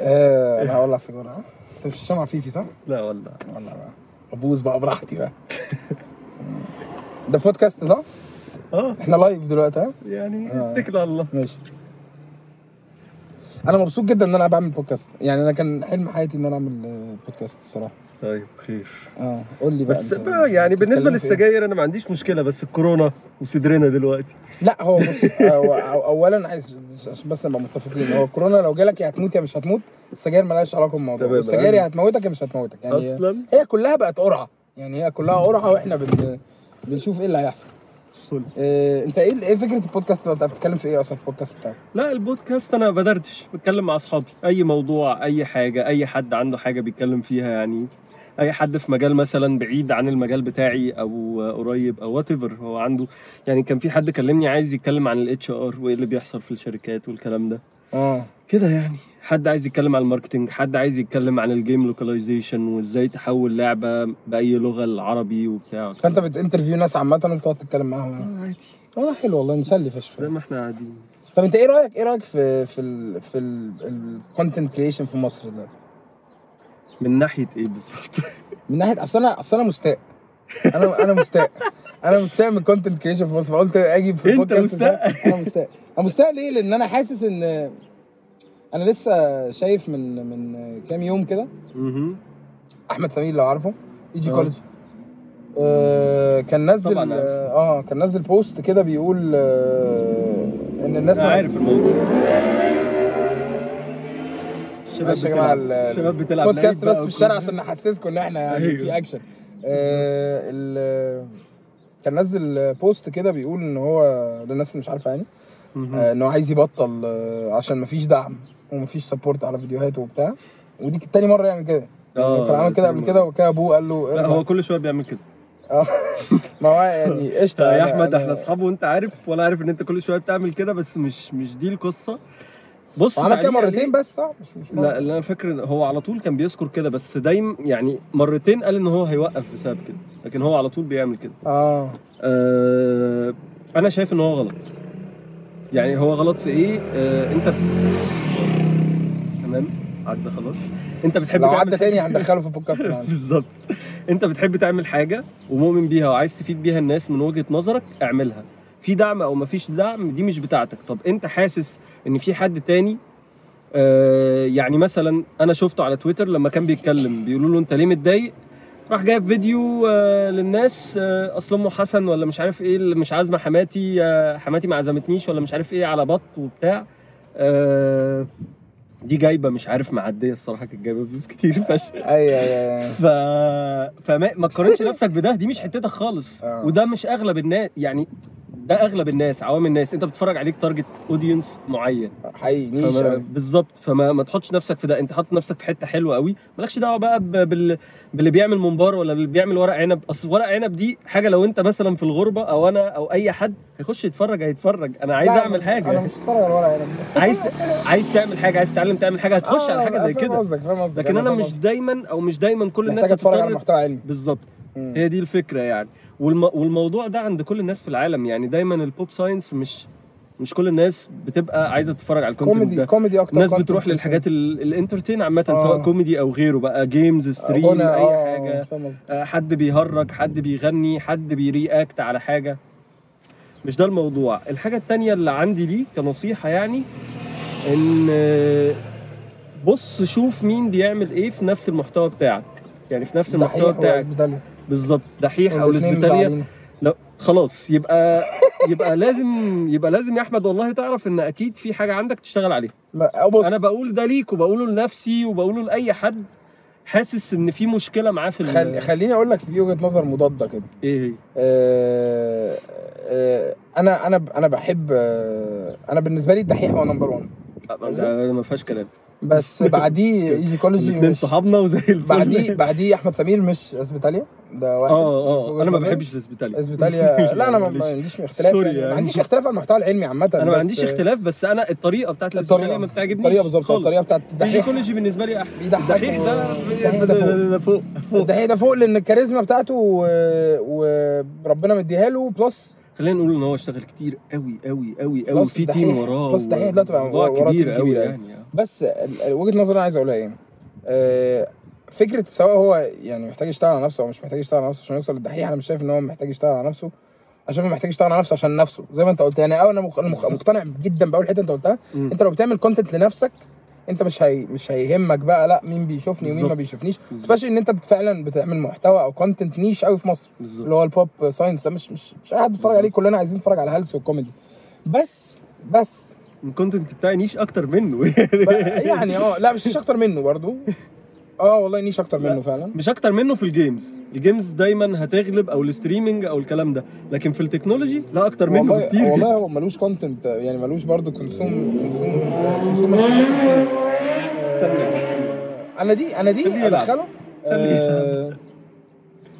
آه أنا هولع سيجاره ها؟ أنت مش هشام عفيفي صح؟ لا والله ولا بقى ابوظ بقى براحتي بقى ده بودكاست صح؟ آه إحنا لايف دلوقتي ها؟ يعني آه. اتكل على الله ماشي أنا مبسوط جدا إن أنا بعمل بودكاست يعني أنا كان حلم حياتي إن أنا أعمل آه، بودكاست الصراحة. طيب خير. آه قول لي بقى بس بقى يعني بالنسبة إيه؟ للسجاير أنا ما عنديش مشكلة بس الكورونا وصدرنا دلوقتي. لا هو بص هو أو- اولا عايز عشان بس نبقى متفقين هو الكورونا لو جالك يا هتموت يا مش هتموت السجاير مالهاش علاقة بالموضوع. السجاير يا هتموتك يا مش هتموتك. يعني أصلا؟ هي كلها بقت قرعة يعني هي كلها قرعة وإحنا بن... بنشوف إيه اللي هيحصل. فل. إيه انت إيه إيه فكرة البودكاست؟ انت بتتكلم في إيه أصلا في البودكاست بتاعك؟ لا البودكاست أنا بدردش بتكلم مع اصحابي اي موضوع اي حاجة اي حد عنده حاجة بيتكلم فيها يعني اي حد في مجال مثلا بعيد عن المجال بتاعي أو قريب أو وات هو عنده يعني كان في حد كلمني عايز يتكلم عن ال HR وايه اللي بيحصل في الشركات والكلام ده آه كده يعني حد عايز يتكلم عن ال marketing حد عايز يتكلم عن ال game localization وازاي تحول لعبة بأي لغة العربي وبتاع. فأنت بت interview ناس عامة وبتقعد تتكلم معاهم. آه، عادي. آه ده حلو والله مسلي فشخ. زي ما إحنا قاعدين. طب انت إيه رأيك إيه رأيك في في ال في ال content creation في مصر ده؟ من ناحية إيه بالظبط؟ من ناحية أصل أنا أصل أنا مستاء. أنا أنا مستاء. أنا مستاء من ال content creation في مصر فقلت أجي في أنت البودكاست ده. مستاء؟ أنا مستاء. أنا مستاء ليه؟ لأن أنا حاسس إن أنا لسه شايف من من كام يوم كده. أحمد سمير لو عارفه ايجي آه. كولج آه كان نزل طبعاً عارف. آه كان نزل بوست كده بيقول آه إن الناس أنا عارف الموضوع الشباب معلش يا جماعة بتلعب الشباب بتلعب بودكاست بس في الشارع عشان نحسسكم إن إحنا يعني أيوه. في اكشن آه ال- كان نزل بوست كده بيقول إن هو للناس اللي مش عارفة يعني. آه إن هو عايز يبطل آه عشان مفيش دعم ومفيش support على فيديوهاته وبتاع. ودي تاني مرة يعمل كده. يعني آه، كان عامل كده قبل كده. وكان أبوه قال له لا. هو كل شوية بيعمل كده. آه. ما هو يعني قشطة. يا أحمد إحنا اصحاب وأنت عارف وأنا عارف إن أنت كل شوية بتعمل كده بس مش مش دي القصة. بص عمل كده مرتين بس صح؟ مش مش مرة. لا اللي أنا فاكر هو على طول كان بيذكر كده بس دايما يعني مرتين قال إن هو هيوقف بسبب كده. لكن هو على طول بيعمل كده. آه. آه أنا شايف إن هو غلط. يعني هو غلط في إيه؟ آه أنت تمام؟ عدى خلاص. انت بتحب لو عدى تاني هندخله في البودكاست بالظبط. انت بتحب تعمل حاجة ومؤمن بيها وعايز تفيد بيها الناس من وجهة نظرك اعملها. في دعم أو مفيش دعم دي مش بتاعتك. طب انت حاسس ان في حد تاني؟ آه يعني مثلا أنا شفته على تويتر لما كان بيتكلم بيقولوا له أنت ليه متضايق؟ راح جايب فيديو آه للناس آه أصل أمه حسن ولا مش عارف إيه اللي مش عازمة حماتي آه حماتي ما عزمتنيش ولا مش عارف إيه على بط وبتاع. آه دي جايبة مش عارف معدية الصراحة كانت جايبة فلوس كتير فشخ أيوه أيوه. ف فما ما تقارنش نفسك بده دي مش حتتك خالص آه. وده مش أغلب الناس يعني ده أغلب الناس عوام الناس. أنت بتتفرج عليك target audience معين. حقيقي niche فما- أوي. بالظبط. فما ما تحطش نفسك في ده. أنت حاطط نفسك في حتة حلوة قوي مالكش دعوة بقى بال... باللي بيعمل ممبار ولا اللي بيعمل ورق عنب. أصل ورق عنب دي حاجة لو أنت مثلا في الغربة أو أنا أو أي حد هيخش يتفرج هيتفرج. أنا عايز لا، أعمل أنا حاجة. مش هتفرج على ورق عنب. عايز عايز تعمل حاجة عايز تتعلم تعمل حاجة هتخش آه، على حاجة زي كده. قصدك فاهم قصدك. لكن أنا مش. دايما أو مش دايما كل الناس محتاج أتفرج على محتوى علمي. بالظبط. هي دي الفكرة يعني. والم... والموضوع ده عند كل الناس في العالم. يعني دايما ال pop science مش مش كل الناس بتبقى عايزة تتفرج على ال content كوميدي ده. كوميدي أكتر الناس بتروح. للحاجات ال- ال entertain عامة آه. سواء كوميدي أو غيره بقى games stream غنى، أي آه، حاجة. قصدك. آه، حد بيهرج حد بيغني حد بي react على حاجة. مش ده الموضوع. الحاجة التانية اللي عندي ليك كنصيحة يعني إن آه، بص شوف مين بيعمل إيه في نفس المحتوى بتاعك. يعني في نفس المحتوى بتاعك. بالظبط. دحيح أو الاسبيتاليا. لا خلاص يبقى يبقى لازم يبقى لازم يا أحمد والله تعرف إن أكيد في حاجة عندك تشتغل عليها. بص. أنا بقول ده ليك وبقوله لنفسي وبقوله لأي حد حاسس إن في مشكلة معاه في خل... خليني أقول لك في وجهة نظر مضادة كده. إيه هي؟ آه... آه... أنا أنا أنا بحب آه... أنا بالنسبة لي الدحيح هو نمبر 1 ده ما فيهاش كلام. بس بعديه ايجي كولوجي الاثنين مش صحابنا وزي الفل. بعديه بعديه أحمد سمير مش اسبيتاليا ده واحد آه آه أنا ما. بحبش الاسبيتاليا اسبيتاليا لا أنا ما-. عنديش اختلاف sorry يعني. ما يعني. عنديش اختلاف على المحتوى العلمي عامة أنا ما بس- عنديش اختلاف بس أنا الطريقة بتاعت الاسبيتاليا ما بتعجبنيش الطريقة بالظبط. الطريقة بتاعت الدحيح الدحيح بالنسبة لي أحسن الدحيح ده فوق. الدحيح ده فوق لأن الكاريزما بتاعته وربنا مديها له plus خلينا نقول إن هو اشتغل كتير قوي قوي قوي قوي في team وراه plus الدحيح دلوقتي بقى وراه كبير team قوي كبير قوي. يعني. بس وجهة نظري أنا عايز أقولها إيه آه، فكرة سواء هو يعني محتاج يشتغل على نفسه أو مش محتاج يشتغل على نفسه عشان يوصل للدحيح أنا مش شايف إن هو محتاج يشتغل على نفسه. أنا شايف محتاج يشتغل على نفسه عشان نفسه زي ما أنت قلت. يعني أنا. مقتنع جدا بأول حتة أنت قلتها مم. أنت لو بتعمل content لنفسك أنت مش هي مش هيهمك بقى لأ مين بيشوفني ومين ما. بيشوفنيش. especially إن أنت فعلا بتعمل محتوى أو content niche قوي في مصر. بالظبط. اللي هو ال pop science ده مش مش مش أي حد بيتفرج عليه. كلنا عايزين نتفرج على هلس والكوميدي بس بس. ال content بتاعي niche أكتر منه. يعني آه. لأ مش أكتر منه برضو. آه والله niche أكتر منه فعلا. مش أكتر منه في ال games ال games دايما هتغلب أو ال streaming أو الكلام ده. لكن في ال technology لا أكتر منه والله بكتير والله جدا هو ملوش content يعني ملوش برضو consume consume consume استنى. أنا دي أنا دي. أدخله. آه،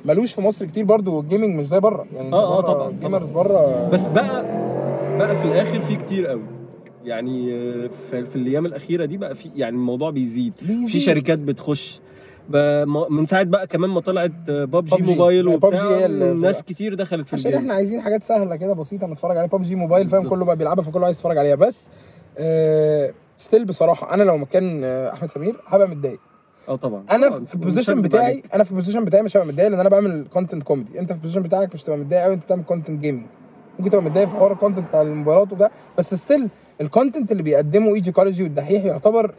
ملوش في مصر كتير برضو ال gaming مش زي بره. يعني آه، آه، بره طبعاً، ال gamers بره بس بقى بقى في الآخر في كتير قوي. يعني آه، في, الأيام الأخيرة دي بقى في يعني الموضوع بيزيد بيزيد. في شركات بتخش من ساعة بقى كمان ما طلعت ببجي PUBG. موبايل وبتاع ناس كتير دخلت في عشان إحنا عايزين حاجات سهلة كده بسيطة نتفرج عليها ببجي موبايل فاهم. كله بقى بيلعبها فكله عايز يتفرج عليها بس آه still بصراحة أنا لو مكان آه، أحمد سمير هبقى متضايق آه طبعا أنا. في ال position بتاعي. أنا في ال position بتاعي مش هبقى متضايق لأن أنا بعمل content كوميدي أنت في ال position بتاعك مش هتبقى متضايق قوي أنت بتعمل content gaming ممكن تبقى متضايق في حوار ال content بتاع الموبايلات وده بس still ال content اللي بيقدمه كولوجي والدحيح يعتبر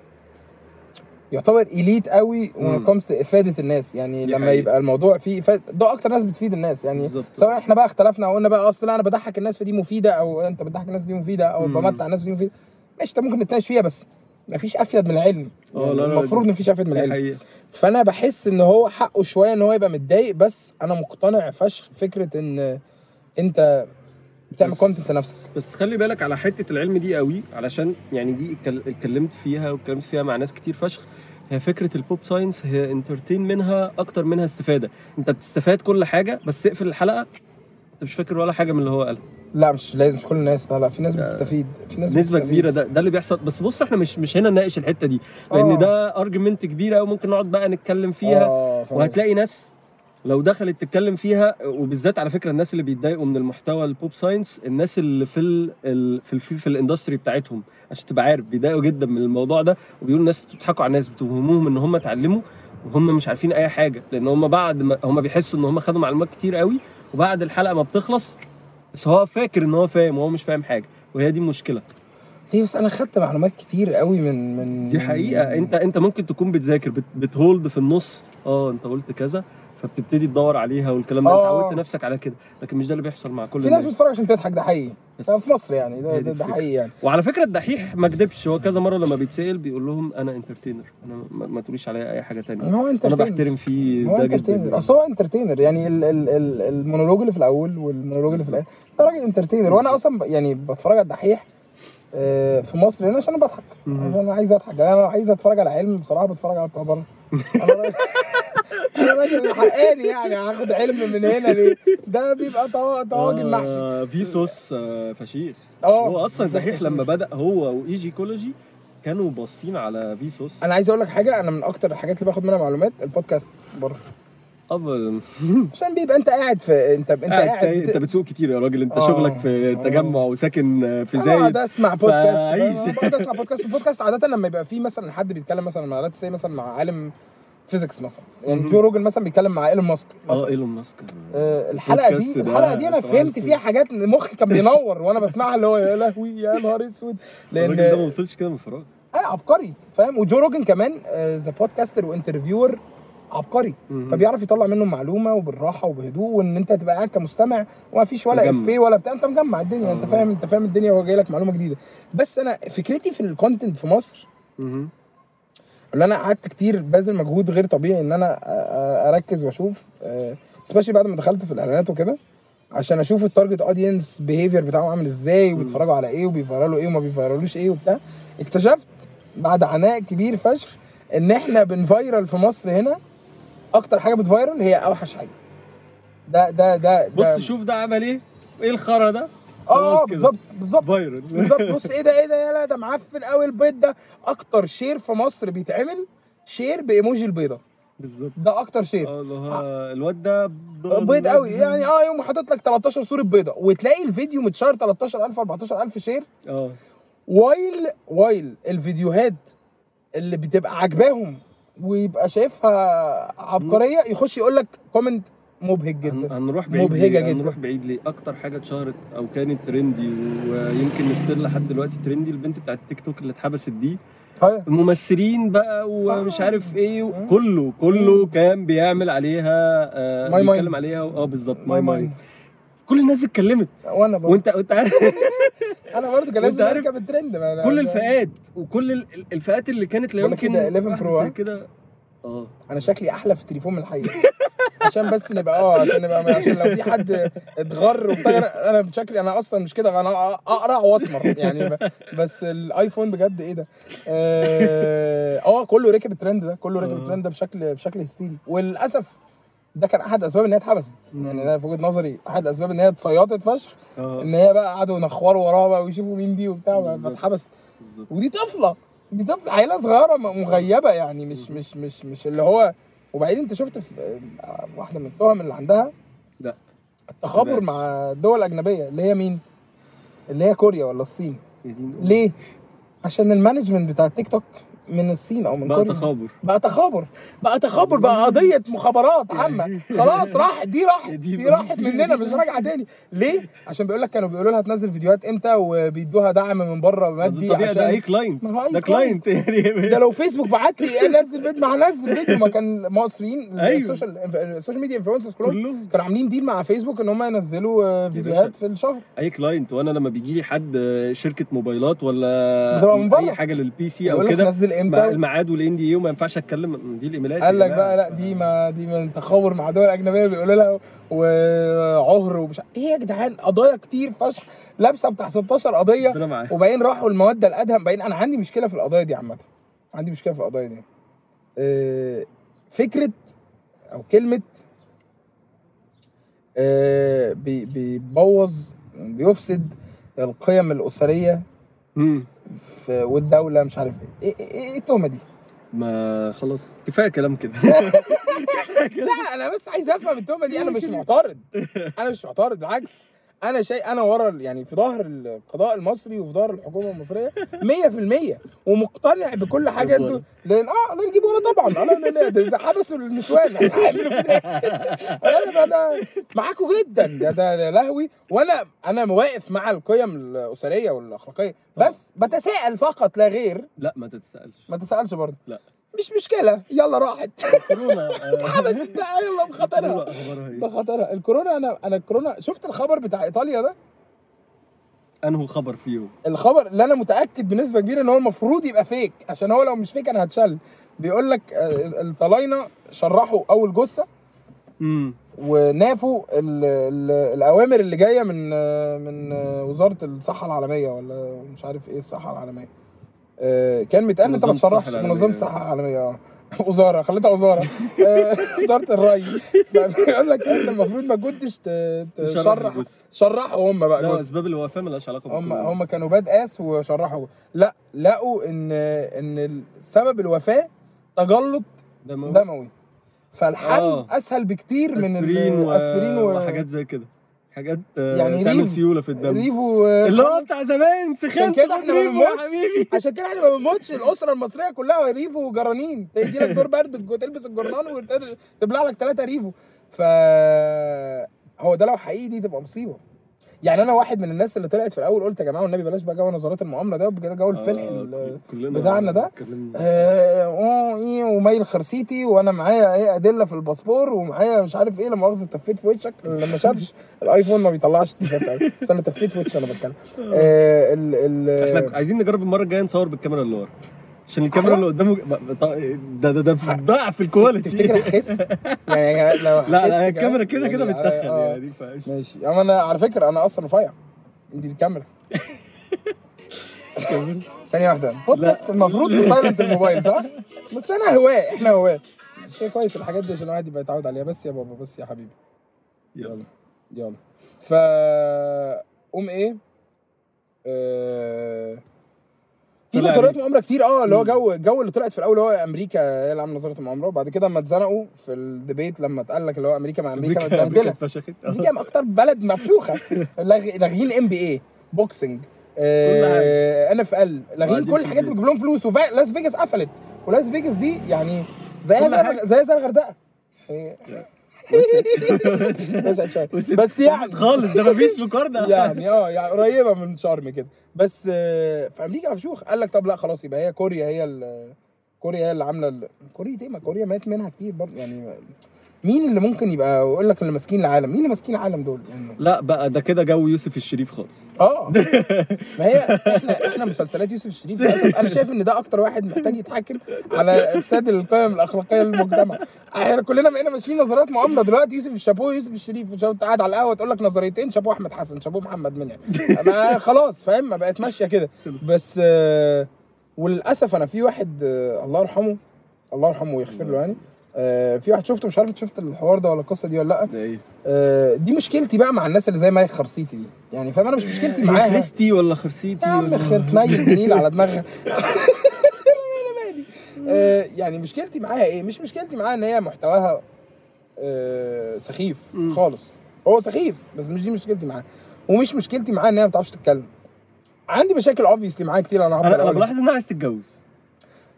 يعتبر elite قوي comes to إفادة الناس يعني لما حقيقة. يبقى الموضوع فيه إفادة ده أكتر ناس بتفيد الناس يعني بالظبط. سواء إحنا بقى اختلفنا أو قلنا بقى أصل لا أنا بضحك الناس فدي مفيدة أو أنت بتضحك الناس دي مفيدة أو. بمتع الناس دي مفيدة ماشي طب ممكن نتناقش فيها بس مفيش أفيد من العلم آه يعني لا المفروض مفيش أفيد من العلم حقيقة. فأنا بحس إن هو حقه شوية إن هو يبقى متضايق بس أنا مقتنع فشخ فكرة إن أنت بتعمل content لنفسك. بس خلي بالك على حتة العلم دي قوي علشان يعني دي اتكل- اتكلمت فيها واتكلمت فيها مع ناس كتير فشخ. هي فكرة ال pop science هي entertain منها أكتر منها استفادة. أنت بتستفاد كل حاجة بس اقفل الحلقة. أنت مش فاكر ولا حاجة من اللي هو قالها. لا مش لازم مش كل الناس. لا لا في ناس بتستفيد. في ناس نسبة بتستفيد. كبيرة. ده ده اللي بيحصل. بس بص إحنا مش مش هنا نناقش الحتة دي لأن آه. ده argument كبيره قوي ممكن نقعد بقى نتكلم فيها. آه، وهتلاقي ناس لو دخلت تتكلم فيها وبالذات على فكرة الناس اللي بيتضايقوا من المحتوى ال pop science الناس اللي في ال ال في في, في ال industry بتاعتهم عشان تبقى عارف بيتضايقوا جدا من الموضوع ده وبيقولوا الناس بتضحكوا على الناس بتوهموهم إن هم اتعلموا وهم مش عارفين أي حاجة لأن هم بعد ما هم بيحسوا إن هم خدوا معلومات كتير قوي وبعد الحلقة ما بتخلص بس هو فاكر إن هو فاهم وهو مش فاهم حاجة وهي دي المشكلة. ليه بس أنا خدت معلومات كتير قوي من من دي حقيقة. أنت أنت ممكن تكون بتذاكر بت بت hold في النص. آه أنت قلت كذا. فبتبتدي تدور عليها والكلام ده. انت آه. عودت نفسك على كده. لكن مش ده اللي بيحصل مع كل في ناس بتتفرج عشان تضحك ده حقيقي. بس. في مصر يعني ده, ده, ده. حقيقي يعني. وعلى فكرة الدحيح ما كدبش. هو كذا مرة لما بيتسأل بيقول لهم أنا entertainer أنا ما, تقوليش عليا أي حاجة تانية. هو أنا بحترم فيه ده جدا entertainer يعني. أصل هو entertainer يعني ال ال ال المونولوج اللي في الأول والمونولوج اللي في الآخر. ده راجل entertainer وأنا أصلا يعني بتفرج على الدحيح آه، في مصر هنا عشان أنا بضحك. عشان أنا عايز أضحك. يعني أنا عايز أتفرج على علم بصراحة بتفرج على بتوع بره. حقاني يعني هاخد علم من هنا ليه؟ ده بيبقى طوا- طواجن محشي. آه في صوص آه فشيخ. آه هو أصلا بس- لما بدأ هو وإيجي كولوجي كانوا باصين على في صوص. أنا عايز أقول لك حاجة أنا من أكتر الحاجات اللي باخد منها معلومات البودكاست بره أفضل. عشان بيبقى أنت قاعد في أنت أنت قاعد قاعد أنت بتسوق كتير يا راجل. أنت آه. شغلك في آه. التجمع وساكن في زايد. قاعد أسمع بودكاست. بقعد أسمع بودكاست. البودكاست عادة لما يبقى فيه مثلا حد بيتكلم مثلا مع let's مثلا مع عالم physics مثلا يعني. جو روجن مثلا بيتكلم مع إيلون ماسك آه إيلون ماسك آه، الحلقة دي الحلقة دي أنا فهمت. فيها حاجات مخي كان بينور وأنا بسمعها اللي هو يا لهوي يا نهار أسود الراجل ده ما لأن وصلش كده من فراغ آه عبقري فاهم وجو روجن كمان the podcaster و interviewer عبقري. فبيعرف يطلع منه معلومة وبالراحة وبهدوء وإن أنت تبقى قاعد كمستمع وما فيش ولا. إفيه ولا بتاع أنت مجمع الدنيا أنت آه. فاهم أنت فاهم الدنيا وهو جاي لك معلومة جديدة بس أنا فكرتي في ال content في مصر. اللي أنا قعدت كتير باذل مجهود غير طبيعي إن أنا أركز وأشوف specially بعد ما دخلت في الإعلانات وكده عشان أشوف ال target audience behavior بتاعهم عامل إزاي وبيتفرجوا على إيه وبي viral وا إيه وما بي viral وش إيه وبتاع. اكتشفت بعد عناء كبير فشخ إن إحنا بن viral في مصر هنا أكتر حاجة بت viral هي أوحش حاجة. ده ده ده, ده بص شوف ده عمل إيه؟ إيه الخرا ده؟ آه. بالظبط بالظبط. viral. بالظبط. بص إيه ده إيه ده يا لا ده معفن قوي البيض ده. أكتر share في مصر بيتعمل share بإيموجي البيضة. بالظبط. ده أكتر share. آه الواد ده بيض قوي. يعني آه يوم حاطط لك 13 صورة بيضة وتلاقي الفيديو متشهر 13000 14000 share. آه. while while الفيديوهات اللي بتبقى عاجباهم ويبقى شايفها عبقرية يخش يقول لك comment مبهج جدا هنروح بعيد مبهجة ليه؟ جدا. هنروح بعيد ليه أكتر حاجة اتشهرت أو كانت trendy ويمكن still لحد دلوقتي trendy البنت بتاعت تيك توك اللي اتحبست دي الممثلين بقى ومش آه. عارف إيه. كله كله كان بيعمل عليها آه. بيتكلم عليها آه بالظبط my my كل الناس اتكلمت وأنا برضه وانت وأنت عارف أنا برضه كان لازم عارف أركب الترند كل الفئات وكل ال- ال- الفئات اللي كانت لا يمكن كده 11 واحدة bro،؟ كده آه أنا شكلي أحلى في التليفون من الحقيقة عشان بس نبقى آه عشان نبقى عشان لو في حد اتغر وبتاع أنا أنا شكلي أنا أصلا مش كده أنا اقرع واسمر يعني بس الايفون بجد إيه ده؟ آه آه، كله ركب الترند ده كله ركب. الترند ده بشكل بشكل هستيري. وللأسف ده كان أحد أسباب إن هي اتحبست. يعني ده في وجهة نظري أحد أسباب إن هي اتصيطت فشخ آه. إن هي بقى قعدوا ينخوروا وراها بقى ويشوفوا مين دي وبتاع. فاتحبست ودي طفلة دي طفلة عيلة صغيرة مغيبة يعني مش مش مش مش اللي هو وبعدين انت شفت في واحدة من التهم اللي عندها لا التخابر. مع الدول الاجنبيه اللي هي مين؟ اللي هي كوريا ولا الصين. ليه؟ عشان ال management بتاع التيك توك من الصين أو من بقى كوريا. تخابر. بقى تخابر. بقى تخابر بقى قضية مخابرات عامة. خلاص راح. دي راحت دي دي راحت مننا. مش راجعة تاني. ليه؟ عشان بيقول لك كانوا بيقولوا لها تنزل فيديوهات إمتى وبيدوها دعم من بره مادي طبيعي ده أي عشان client ده client يعني. ده لو فيسبوك بعت لي نزل فيديو ما هنزل فيديو. ما كان مصريين أيوه. ال social ال social media influencers كلهم كانوا عاملين deal مع فيسبوك إن هم ينزلوا آه، فيديوهات. في الشهر. أي client وأنا لما بيجي لي حد آه، شركة موبايلات ولا. أي حاجة لل PC أو كده إمتى الميعاد والان دي اي وما ينفعش أتكلم دي الإيميلات قال لك. بقى لا دي ما دي من تخابر مع دول أجنبية بيقولوا لها وعهر ومش إيه يا جدعان قضايا كتير فشخ لابسة بتاع 16 قضية وبعدين راحوا المواد الأدهم بعدين أنا عندي مشكلة في القضايا دي عامة عندي مشكلة في القضايا دي آه، فكرة أو كلمة آه، بي- بيبوظ بيفسد القيم الأسرية مم. في والدولة مش عارف إيه. إيه, إيه, إيه التهمة دي؟ ما خلاص كفاية كلام كده. لا أنا بس عايز أفهم التهمة دي. أنا مش معترض. أنا مش معترض بالعكس. أنا شيء أنا ورا يعني في ظهر القضاء المصري وفي ظهر الحكومة المصرية 100% ومقتنع بكل حاجة أنتوا لأن آه لا يجيبوا ولا طبعا. ده حبسوا النسوان إيه؟ أنا أنا معاكم جدا. ده ده لهوي. وأنا أنا واقف مع القيم الأسرية والأخلاقية بس بتساءل فقط لا غير. لا ما تتسألش. ما تسالش برضه. لا. مش مشكلة يلا راحت. آه، حبست بقى يلا بخطرها إيه؟ بخطرها الكورونا أنا أنا الكورونا شفت الخبر بتاع إيطاليا ده؟ انه خبر فيهم؟ الخبر اللي أنا متأكد بنسبة كبيرة إن هو المفروض يبقى فيك عشان هو لو مش فيك أنا هتشل. بيقول لك آه، الطلاينه شرحوا أول جثة. امم ونافوا ال ال الأوامر اللي جاية من آه، من آه، وزارة الصحة العالمية ولا مش عارف إيه الصحة العالمية. آه، كان متقال انت ما العالمية. منظمة الصحة العالمية آه وزارة خليتها وزارة آه، وزارة الري فبيقول لك انت المفروض ما كنتش تشرح. شرحوا هم بقى لا. أسباب الوفاة ملهاش علاقة هم. هم كانوا باد آس وشرحوا لا لقوا ان إن سبب الوفاة تجلط دموي دموي فالحل آه. أسهل بكتير من. الاسبرين و... وحاجات زي كده حاجات يعني يعني تعمل سيولة في الدم. ريفو اللي هو بتاع زمان عشان سخان كده إحنا ما ريفو يا بنموتش. حبيبي. عشان كده إحنا ما بنموتش. الأسرة المصرية كلها ريفو وجرانين. تيجي لك دور برد تلبس الجرنان وتبلع لك ثلاثة ريفو. ف هو ده لو حقيقي دي تبقى مصيبة. يعني أنا واحد من الناس اللي طلعت في الأول قلت يا جماعة والنبي بلاش بقى جو نظرات المؤامرة ده جو الفلح ال- كلنا بتاعنا ده. اتكلمنا. آه آه إيه ومايل خرسيتي وأنا معايا إيه أدلة في الباسبور ومعايا مش عارف إيه لما مؤاخذة تفيت في وشك لما شافش الآيفون ما بيطلعش بس أنا تفيت في وشي أنا بتكلم آه ال ال إحنا عايزين نجرب المرة الجاية نصور بالكاميرا اللي ورا عشان الكاميرا اللي قدامه ده ده ده ضعف الكواليتي تفتكر هخس؟ يعني لو لا لا الكاميرا كده كده يعني بتدخل آه، يعني. ماشي. أما أنا على فكرة أنا أصلا رفيع. دي الكاميرا. ثانية واحدة. بودكاست المفروض تسايلنت الموبايل صح؟ بس أنا هواة إحنا هواة. شيء كويس الحاجات دي عشان الواحد يبقى يتعود عليها. بس يا بابا بس يا حبيبي. يلا. يلا. ف قوم إيه؟ آه... في نظريات. مؤامره كتير آه اللي هو جو الجو اللي طلعت في الأول هو أمريكا هي اللي عاملة نظرية المؤامره وبعد كده اما اتزنقوا في الدبيت لما اتقال لك اللي هو أمريكا مع أمريكا متبهدلة. أمريكا اتفشخت. أمريكا أكتر بلد مفشوخة. لاغ- لاغيين NBA boxing NFL لاغيين كل الحاجات اللي. بتجيب لهم فلوس. ولاس فيجاس قفلت. ولاس فيجاس دي يعني زيها. زي زي الغردقة. هي- بس يعني خالص ده مفيش مقارنة. يعني آه يعني قريبة من شرم كده. بس آه، في أمريكا مفشوخ قال لك طب لا خلاص يبقى هي كوريا هي ال- كوريا هي اللي عاملة ال- كوريا إيه ما كوريا مات منها كتير برضه. يعني مين اللي ممكن يبقى يقول لك اللي ماسكين العالم؟ مين اللي ماسكين العالم دول؟ يعني لا بقى ده كده جو يوسف الشريف خالص. آه. ما هي إحنا إحنا مسلسلات يوسف الشريف للأسف. أنا شايف إن ده أكتر واحد محتاج يتحاكم على إفساد القيم الأخلاقية للمجتمع. إحنا كلنا بقينا ماشيين نظريات مؤامرة. دلوقتي يوسف الشابو يوسف الشريف قاعد على القهوة تقول لك نظريتين شابو أحمد حسن شابو محمد منعم. خلاص فاهم؟ ما بقت ماشية كده. بس آه، وللأسف أنا في واحد آه، الله يرحمه الله يرحمه ويغفر له يعني. آه، في واحد شفته مش عارف شفت الحوار ده ولا القصة دي ولا لأ. ده إيه؟ آه، دي مشكلتي بقى مع الناس اللي زي مايك خرسيتي دي. يعني فاهم؟ أنا مش مشكلتي هي معاها. خريستي ولا خرسيتي يا عم خرت نيل على دماغها. آه، يعني مشكلتي معاها إيه؟ مش مشكلتي معاها إن هي محتواها آه، سخيف. خالص. هو سخيف بس مش دي مشكلتي معاه ومش مشكلتي معاه إن هي ما بتعرفش تتكلم. عندي مشاكل اوبفيسلي معاها كتير أنا أنا هفضل أنا أقول. بلاحظ إنها عايز تتجوز.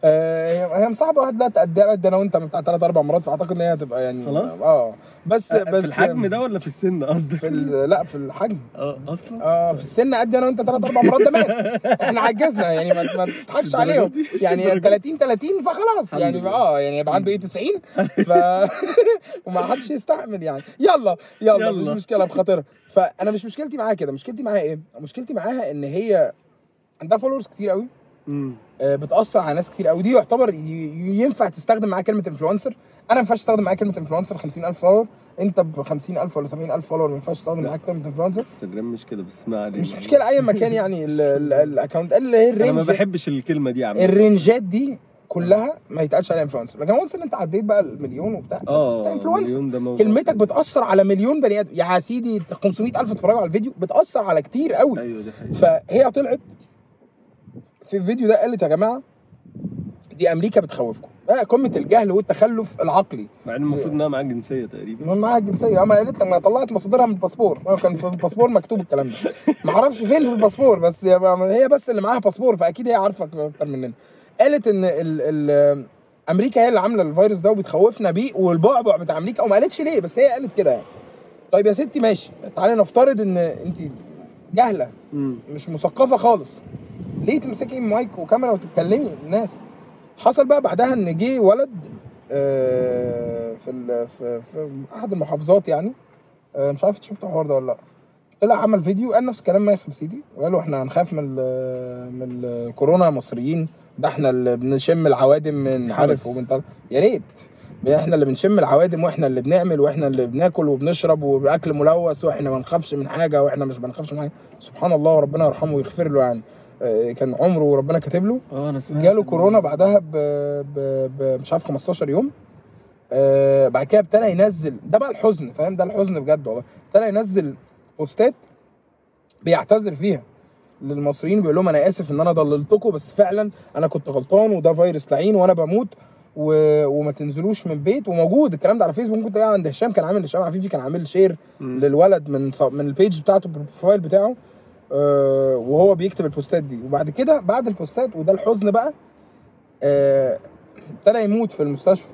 آه، هي مصاحبه واحد لا قد أنا وانت بتاع ثلاث أربع مرات فأعتقد إن هي هتبقى يعني خلاص؟ آه. بس بس في الحجم ده ولا في السن قصدك؟ في لا في الحجم. آه أصلا؟ آه في السن قد أنا وانت ثلاث أربع مرات ده مات. إحنا عجزنا يعني ما, ما تضحكش عليهم. يعني الدرجة 30 30 فخلاص. يعني. آه يعني يبقى عنده إيه 90 ف وما حدش يستحمل يعني. يلا يلا, يلا. مش مشكلة بخاطرها فأنا مش مشكلتي معاها كده. مشكلتي معاها إيه؟ مشكلتي معاها إن هي عندها followers كتير قوي. آه، بتأثر على ناس كتير قوي. دي يعتبر ينفع تستخدم معاها كلمة influencer أنا ما ينفعش أستخدم معاها كلمة influencer 50000 follower أنت ب 50000 ولا 70000 follower ما ينفعش تستخدم معاك كلمة influencer انستجرام مش كده بس ما علينا. مش مشكلة أي مكان يعني ال- ال- ال account اللي هي أنا ما ال range بحبش الكلمة دي عامه ال range ات دي كلها ما يتقالش عليها influencer لكن once إن أنت عديت بقى المليون وبتاع أنت آه influencer ده كلمتك. بتأثر على مليون بني آدم. يا سيدي 500000 اتفرجوا على الفيديو بتأثر على كتير قوي. أيوه دي حقيقة. فهي طلعت في الفيديو ده قالت يا جماعة دي أمريكا بتخوفكم. آه قمة الجهل والتخلف العقلي. مع إن المفروض إنها معاك جنسية تقريبا. معاها الجنسيه أما قالت لك ما طلعت مصادرها من الباسبور. ما كان في الباسبور مكتوب الكلام ده. ما أعرفش فين في الباسبور بس هي بس اللي معاها باسبور فأكيد هي عارفة أكتر مننا. قالت إن ال ال أمريكا هي اللي عاملة الفيروس ده وبتخوفنا بيه والبعبع بتاع أمريكا. وما قالتش ليه بس هي قالت كده يعني. طيب يا ستي ماشي تعالي نفترض إن انت جاهلة. مش مثقفة خالص. ليه تمسكي مايك وكاميرا وتتكلمي؟ الناس. حصل بقى بعدها إن جه ولد آه، في في في أحد المحافظات يعني. آه، مش عارف شفت الحوار ده ولا لأ. طلع عمل فيديو قال نفس كلام مايك خمسيتي وقالوا إحنا هنخاف من من الكورونا مصريين. ده إحنا اللي بنشم العوادم من عارف وبنطلع يا ريت. إحنا اللي بنشم العوادم وإحنا اللي بنعمل وإحنا اللي بناكل وبنشرب واكل ملوث وإحنا ما نخافش من حاجة وإحنا مش بنخافش من حاجة. سبحان الله وربنا يرحمه ويغفر له يعني. كان عمره ربنا كاتب له. آه أنا سمعت جاله كورونا بعدها ب... ب... ب... مش عارف 15 يوم. آه بعد كده ابتدى ينزل. ده بقى الحزن فاهم؟ ده الحزن بجد والله. ابتدى ينزل post ات بيعتذر فيها للمصريين بيقول لهم أنا آسف إن أنا ضللتكم بس فعلا أنا كنت غلطان وده فيروس لعين وأنا بموت و... وما تنزلوش من بيت. وموجود الكلام ده على فيسبوك. ممكن تلاقيه عند هشام كان عامل هشام عفيفي كان عامل share. للولد من ص... من ال page بتاعته ال profile بتاعه. آه وهو بيكتب البوستات دي. وبعد كده بعد البوستات وده الحزن بقى آه، ابتدى يموت في المستشفى.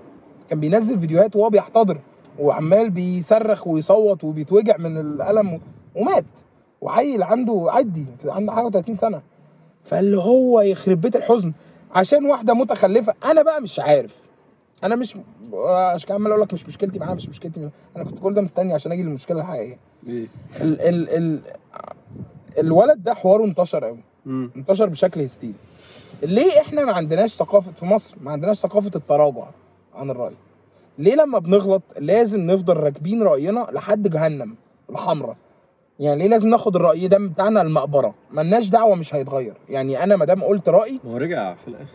كان بينزل فيديوهات وهو بيحتضر وعمال بيصرخ ويصوت وبيتوجع من الألم ومات. وعيل عنده عدي عنده حاجة 30 سنة. فاللي هو يخرب بيت الحزن. عشان واحدة متخلفة أنا بقى مش عارف. أنا مش كده عمال أقول لك مش مشكلتي معاها مش مشكلتي. أنا كنت كل ده مستني عشان أجي للمشكلة الحقيقية. إيه؟ ال ال ال الولد ده حواره انتشر قوي. مم. انتشر بشكل هستيري. ليه إحنا ما عندناش ثقافة في مصر ما عندناش ثقافة التراجع عن الرأي؟ ليه لما بنغلط لازم نفضل راكبين رأينا لحد جهنم الحمراء؟ يعني ليه لازم ناخد الرأي ده بتاعنا المقبرة؟ ملناش دعوة مش هيتغير. يعني أنا ما دام قلت رأيي ما هو رجع في الآخر.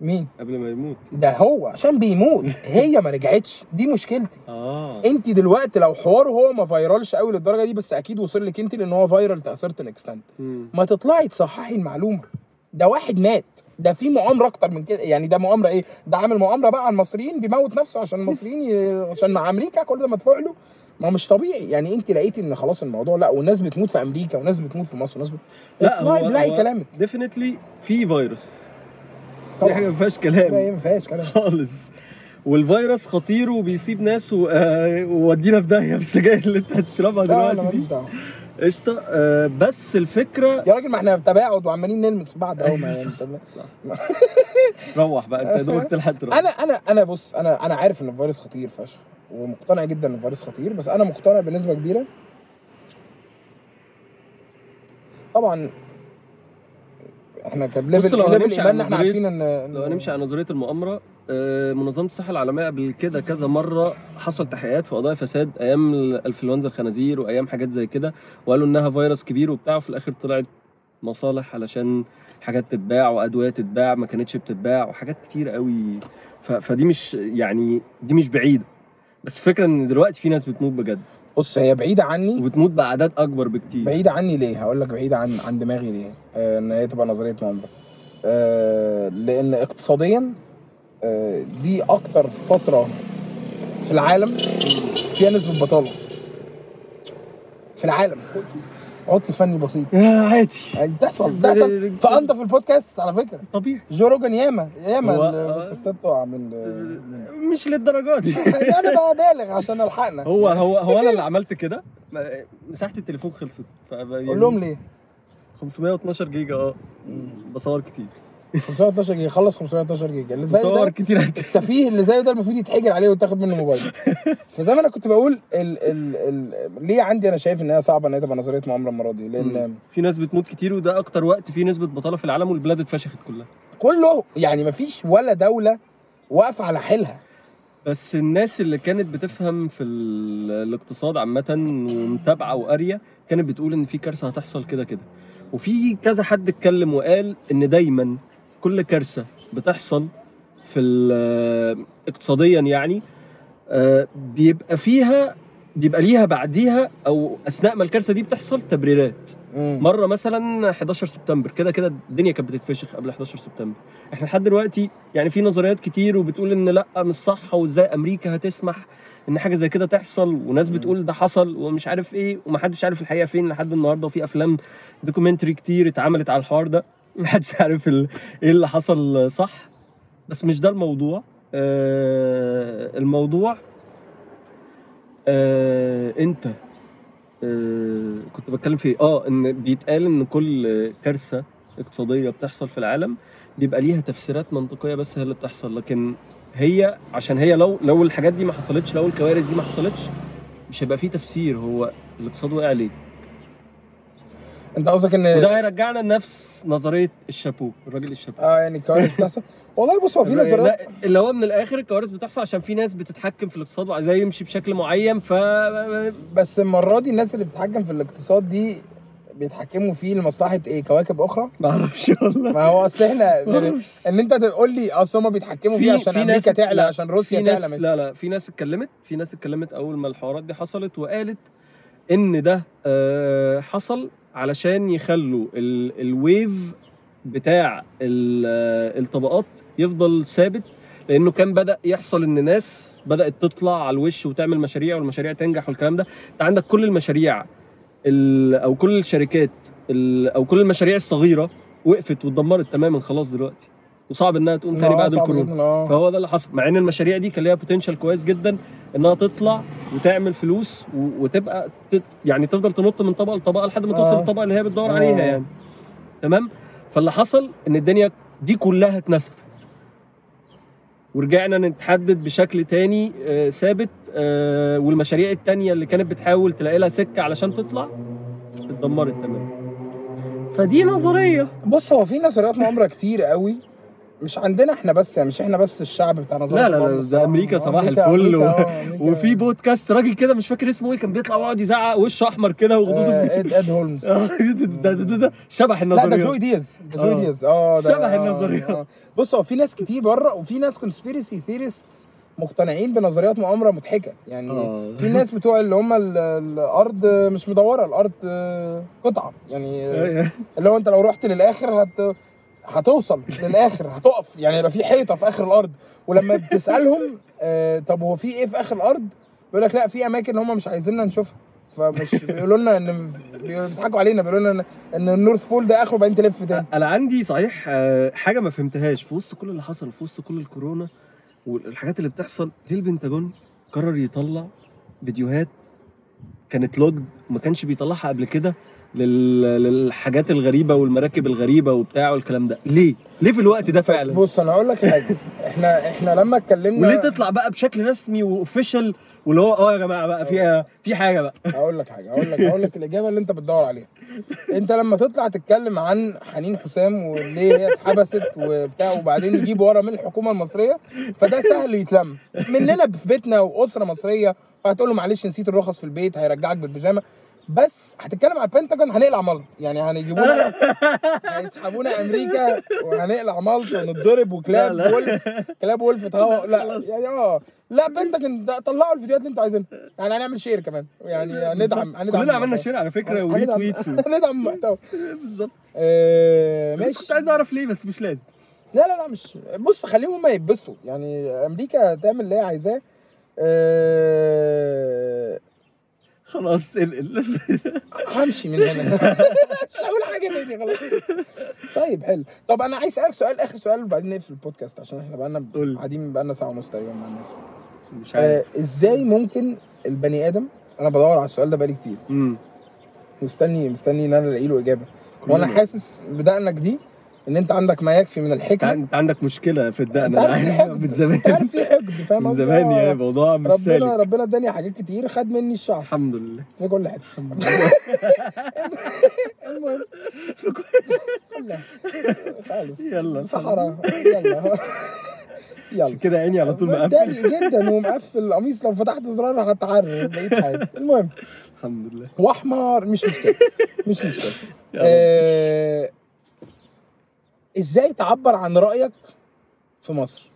مين؟ قبل ما يموت. ده هو عشان بيموت. هي ما رجعتش. دي مشكلتي. آه. انت دلوقتي لو حواره هو ما viral ش قوي للدرجة دي بس أكيد وصل لك انت لأن هو viral to a certain extent. ما تطلعي تصححي المعلومة. ده واحد مات. ده في مؤامرة أكتر من كده. يعني ده مؤامرة إيه؟ ده عامل مؤامرة بقى على المصريين بيموت نفسه عشان المصريين ي... عشان مع أمريكا كل ده مدفوع له. ما هو مش طبيعي. يعني انت لقيتي إن خلاص الموضوع لا والناس بتموت في أمريكا وناس بتموت في مصر وناس بت... لا اطلعي بلاقي كلامك. ديفينتلي في فيروس. دي طبعا حاجة ما فيهاش لا، كلام هي ما فيهاش كلام. خالص. والفيروس خطير وبيصيب ناس آه، وودينا في داهية بالسجاير اللي انت هتشربها دلوقتي دي. قشطة. آه، بس الفكرة يا راجل ما إحنا في تباعد وعمالين نلمس في بعض اهو ما صح. انت روح بقى انت دوبك تلحق تروح. أنا أنا أنا بص أنا أنا عارف ان الفيروس خطير فشخ ومقتنع جدا ان الفيروس خطير بس أنا مقتنع بنسبة كبيرة. طبعا إحنا ك level بص، لو level هنمشي على إحنا عارفين ان لو هنمشي على نظرية المؤامرة آه، منظمة الصحة العالمية قبل كده كذا مرة حصل تحقيقات في قضايا فساد أيام الانفلونزا الخنازير وأيام حاجات زي كده وقالوا إنها فيروس كبير وبتاع وفي الآخر طلعت مصالح علشان حاجات تتباع وأدوية تتباع ما كانتش بتتباع وحاجات كتير قوي. فدي مش يعني دي مش بعيدة بس فكرة إن دلوقتي في ناس بتموت بجد بص هي بعيدة عني. وبتموت بأعداد أكبر بكتير. بعيدة عني ليه؟ هقول لك بعيدة عن عن دماغي ليه. آه إن هي تبقى نظرية مؤامره آه لأن اقتصاديا آه دي أكتر فترة في العالم فيها نسبة بطالة. في العالم. عطل فني بسيط. آه، عادي. يعني بتحصل بتحصل. في انضف البودكاست على فكرة. طبيعي. جو روجن ياما ياما البودكاستات تقع من مش للدرجة دي. أنا بقى بالغ عشان ألحقنا. هو هو هو أنا اللي عملت كده؟ مساحة التليفون خلصت. يعني قول لهم ليه. 512 جيجا آه. بصور كتير. 512 جيجا خلص 512 جيجا. اللي زي ده كتير السفيه اللي زيه ده المفروض يتحجر عليه ويتاخد منه موبايل. فزي ما أنا كنت بقول ال ال ال ليه عندي أنا شايف ان هي صعبة إن هي تبقى نظرية مؤامرة المرة دي؟ لأن في ناس بتموت كتير وده أكتر وقت فيه نسبة بطالة في العالم والبلاد اتفشخت كلها. كله يعني مفيش ولا دولة واقفة على حيلها. بس الناس اللي كانت بتفهم في ال- الاقتصاد عامة ومتابعة وقارية كانت بتقول إن في كارثة هتحصل كده كده. وفي كذا حد اتكلم وقال إن دايما كل كارثة بتحصل في ال- اقتصاديا يعني آه، بيبقى فيها بيبقى ليها بعديها أو أثناء ما الكارثة دي بتحصل تبريرات. مم. مرة مثلا 11 سبتمبر كده كده الدنيا كانت بتتفشخ قبل 11 سبتمبر. إحنا لحد دلوقتي يعني في نظريات كتير وبتقول إن لأ مش صح وإزاي أمريكا هتسمح إن حاجة زي كده تحصل وناس بتقول ده حصل ومش عارف إيه ومحدش عارف الحقيقة فين لحد النهارده. وفي أفلام دوكيومنتري كتير اتعملت على الحوار ده. محدش عارف إيه اللي حصل صح بس مش ده الموضوع. آه الموضوع آه انت آه كنت بتكلم في إيه؟ آه إن بيتقال إن كل كارثة اقتصادية بتحصل في العالم بيبقى ليها تفسيرات منطقية بس هي اللي بتحصل. لكن هي عشان هي لو لو الحاجات دي ما حصلتش لو الكوارث دي ما حصلتش مش هيبقى فيه تفسير. هو الاقتصاد وقع ليه؟ انت قصدك إن وده هيرجعنا لنفس نظرية الشابو الراجل الشابو. آه يعني الكوارث بتحصل. والله بص هو في نظريات اللي هو من الآخر الكوارث بتحصل عشان في ناس بتتحكم في الاقتصاد وعايزاه يمشي بشكل معين ف بس المرة دي الناس اللي بتتحكم في الاقتصاد دي بيتحكموا فيه لمصلحة إيه؟ كواكب أخرى؟ ما أعرفش والله. ما هو أصل إحنا. إن أنت تقول لي أصل هم بيتحكموا فيه عشان أمريكا تعلى عشان روسيا في تعلى لا لا في ناس اتكلمت في ناس اتكلمت أول ما الحوارات دي حصلت وقالت إن ده آه، حصل علشان يخلوا ال- الويف بتاع ال- الطبقات يفضل ثابت لأنه كان بدأ يحصل إن ناس بدأت تطلع على الوش وتعمل مشاريع والمشاريع تنجح والكلام ده. أنت عندك كل المشاريع ال- أو كل الشركات ال- أو كل المشاريع الصغيرة وقفت واتدمرت تماما خلاص دلوقتي. وصعب إنها تقوم تاني آه، بعد الكورونا. آه. فهو ده اللي حصل. مع إن المشاريع دي كان ليها بوتنشال كويس جدا إنها تطلع وتعمل فلوس و- وتبقى تت يعني تفضل تنط من طبقة لطبقة لحد ما توصل آه. للطبقة اللي هي بتدور. عليها يعني. تمام؟ فاللي حصل إن الدنيا دي كلها اتنسفت. ورجعنا نتحدد بشكل تاني آه، ثابت آه، والمشاريع التانية اللي كانت بتحاول تلاقي لها سكة علشان تطلع اتدمرت تماما. فدي نظرية. بص هو في نظريات مؤامره كتير قوي. مش عندنا إحنا بس يعني مش إحنا بس الشعب بتاع نظريات لا لا لا. ده أمريكا صباح الفل و... آه، وفي بودكاست راجل كده مش فاكر اسمه إيه كان بيطلع ويقعد يزعق وشه أحمر كده وخدوده آه، إد إد هولمز ده, ده, ده, شبح لا ده جوي دياز ده جوي آه. دياز آه ده شبه النظريات. آه. بص هو في ناس كتير بره وفي ناس conspiracy theorists مقتنعين بنظريات مؤامرة مضحكة يعني آه. في ناس بتوع اللي هم ال- الأرض مش مدورة الأرض قطعة يعني آه، اللي هو أنت لو رحت للآخر هت هتوصل للآخر هتقف. يعني يبقى في حيطة في آخر الأرض. ولما بتسألهم آه طب هو في إيه في آخر الأرض؟ بيقول لك لا في أماكن هم مش عايزيننا نشوفها. فمش بيقولوا لنا إن بيضحكوا علينا بيقولوا لنا إن ان النورث بول ده آخره بعدين تلف تاني. أنا عندي صحيح آه، حاجة ما فهمتهاش. في وسط كل اللي حصل في وسط كل الكورونا والحاجات اللي بتحصل ليه البنتاجون قرر يطلع فيديوهات كانت لوج ما كانش بيطلعها قبل كده؟ لل... للحاجات الغريبة والمراكب الغريبة وبتاع والكلام ده. ليه؟ ليه في الوقت ده فعلا؟ بص أنا هقول لك حاجة. إحنا إحنا لما اتكلمنا وليه تطلع بقى بشكل رسمي واوفيشال واللي هو آه يا جماعة بقى في في حاجة بقى. هقول لك حاجة هقول لك هقول لك الإجابة اللي أنت بتدور عليها. أنت لما تطلع تتكلم عن حنين حسام وليه هي اتحبست وبتاع وبعدين يجيب ورا من الحكومة المصريه فده سهل يتلم. مننا في بيتنا وأسرة مصرية وهتقول له معلش نسيت الرخص في البيت هيرجعك بالبيجامة. بس هتتكلم على البنتاجون هنقلع ملط يعني هنجيبونا هيسحبونا أمريكا وهنقلع ملط ونتضرب وكلاب لا، لا. wolf. كلاب wolf تهوى لا. يعني آه. لا بنتاجون طلعوا الفيديوهات اللي أنتوا عايزينها. يعني هنعمل share كمان. يعني هندعم هندعم كلنا عملنا. share على فكرة و retweets هندعم المحتوى. بالظبط. آه، ماشي. كنت عايز أعرف ليه بس مش لازم. لا لا لا مش بص خليهم هم يتبسطوا. يعني أمريكا تعمل اللي هي عايزاه. آه، خلاص انقل. همشي من هنا. مش هقول حاجة تاني خلاص طيب حلو. طب أنا عايز أسألك سؤال آخر سؤال وبعدين نقفل البودكاست عشان إحنا بقالنا. قاعدين بقالنا ساعة ونص تقريبا مع الناس. مش عارف. آه إزاي ممكن البني آدم أنا بدور على السؤال ده بقالي كتير. مستني مستني إن أنا ألاقي له إجابة. وأنا حاسس بدقنك دي إن أنت عندك ما يكفي من الحكمة. أنت عندك مشكلة في الدقن. أنت أنا في من زمان. عارف في حقد فاهم من؟ زمان آه، يعني الموضوع مش ربنا سالك. ربنا اداني حاجات كتير خد مني الشعر. الحمد لله. في كل حتة الحمد لله. المهم. كلها. خالص. يلا. صحراء يلا. يلا. عشان كده عيني على طول مقفل جدا ومقفل القميص. لو فتحت زرار هتعرر بقيت حياتي المهم. الحمد لله. وأحمر. مش مشكلة. مش مشكلة. آه إزاي تعبر عن رأيك في مصر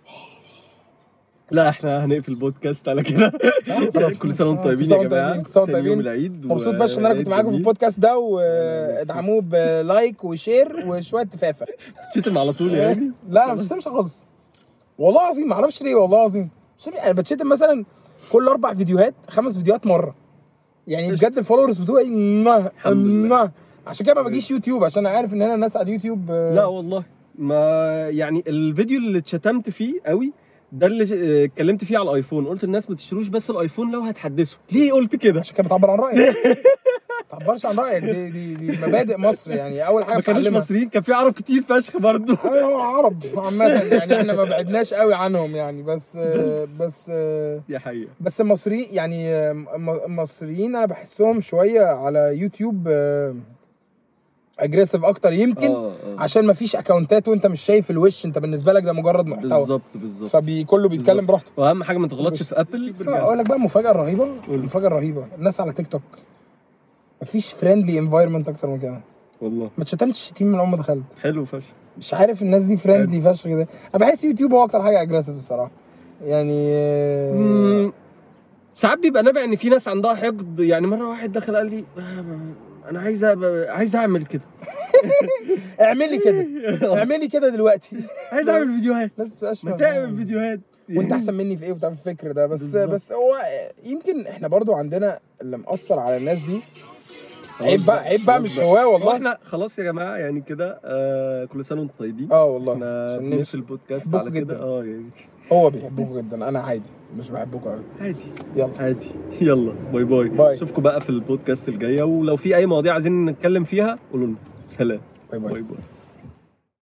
لا إحنا هنقفل البودكاست على كده. كل سنة وأنتم طيبين يا جماعة كل سنة وأنتم طيبين. العيد مبسوط فشخ ان أنا كنت معاكم في البودكاست ده وادعموه ب like و share وشوية تفافة تشتم على طول يعني لا أنا ما بشتمش خالص والله العظيم ما أعرفش ليه والله العظيم أنا بتشتم مثلا كل أربع فيديوهات خمس فيديوهات مرة يعني. بجد ال followers بتوعي الحمد لله. عشان كده ما بجيش يوتيوب عشان عارف إن هنا الناس على اليوتيوب آه، لا والله ما يعني الفيديو اللي اتشتمت فيه قوي ده اللي اتكلمت فيه على الآيفون. قلت الناس ما تشتروش بس الآيفون لو هتحدثوا ليه قلت كده؟ عشان كده بتعبر عن رأيك. ما تعبرش عن رأيك. دي دي, دي مبادئ مصر يعني. أول حاجة ما كانوش. مصريين كان في عرب كتير فشخ برضه. أيوة، هو عرب عامة يعني. إحنا ما بعدناش قوي عنهم يعني. بس آه، بس. آه، دي حقيقة. بس المصريين يعني المصريين أنا بحسهم شوية على يوتيوب aggressive أكتر يمكن آه آه. عشان ما فيش account ات وأنت مش شايف الوش أنت بالنسبة لك ده مجرد محتوى. بالظبط بالظبط. فكله بيتكلم. براحته. وأهم حاجة ما تغلطش في ابل أقول لك بقى المفاجاه الرهيبه. المفاجاه الرهيبه الناس على تيك توك مفيش friendly environment أكتر من كده. والله. ما اتشتمتش شتيم من أول ما دخلت. حلو فشخ. مش عارف الناس دي friendly فشخ كده. أنا بحس يوتيوب هو أكتر حاجة aggressive الصراحة. يعني ساعات بيبقى نابع إن في ناس عندها حقد. يعني مرة واحد دخل قال لي آه، أنا عايز أبقى- عايز اعمل كده. اعملي كده. اعملي كده دلوقتي. عايز اعمل فيديوهات. الناس بتبقاش ما. تعمل فيديوهات. وانت احسن مني في إيه وبتاع الفكر ده. بس بالظبط. بس هو يمكن إحنا برضو عندنا اللي مأثر على الناس دي. عيب بقى عيب بقى مش هواه هو والله. إحنا خلاص يا جماعة يعني كده آه كل سنة وأنتم طيبين. آه والله. إحنا نمشي البودكاست على كده. آه يعني هو بيحبوكوا جدا أنا عادي مش بحبكوا قوي عادي. يلا. عادي. يلا باي باي. باي. أشوفكم بقى في البودكاست الجاية ولو في أي مواضيع عايزين نتكلم فيها قولوا لنا. سلام. باي باي. باي باي.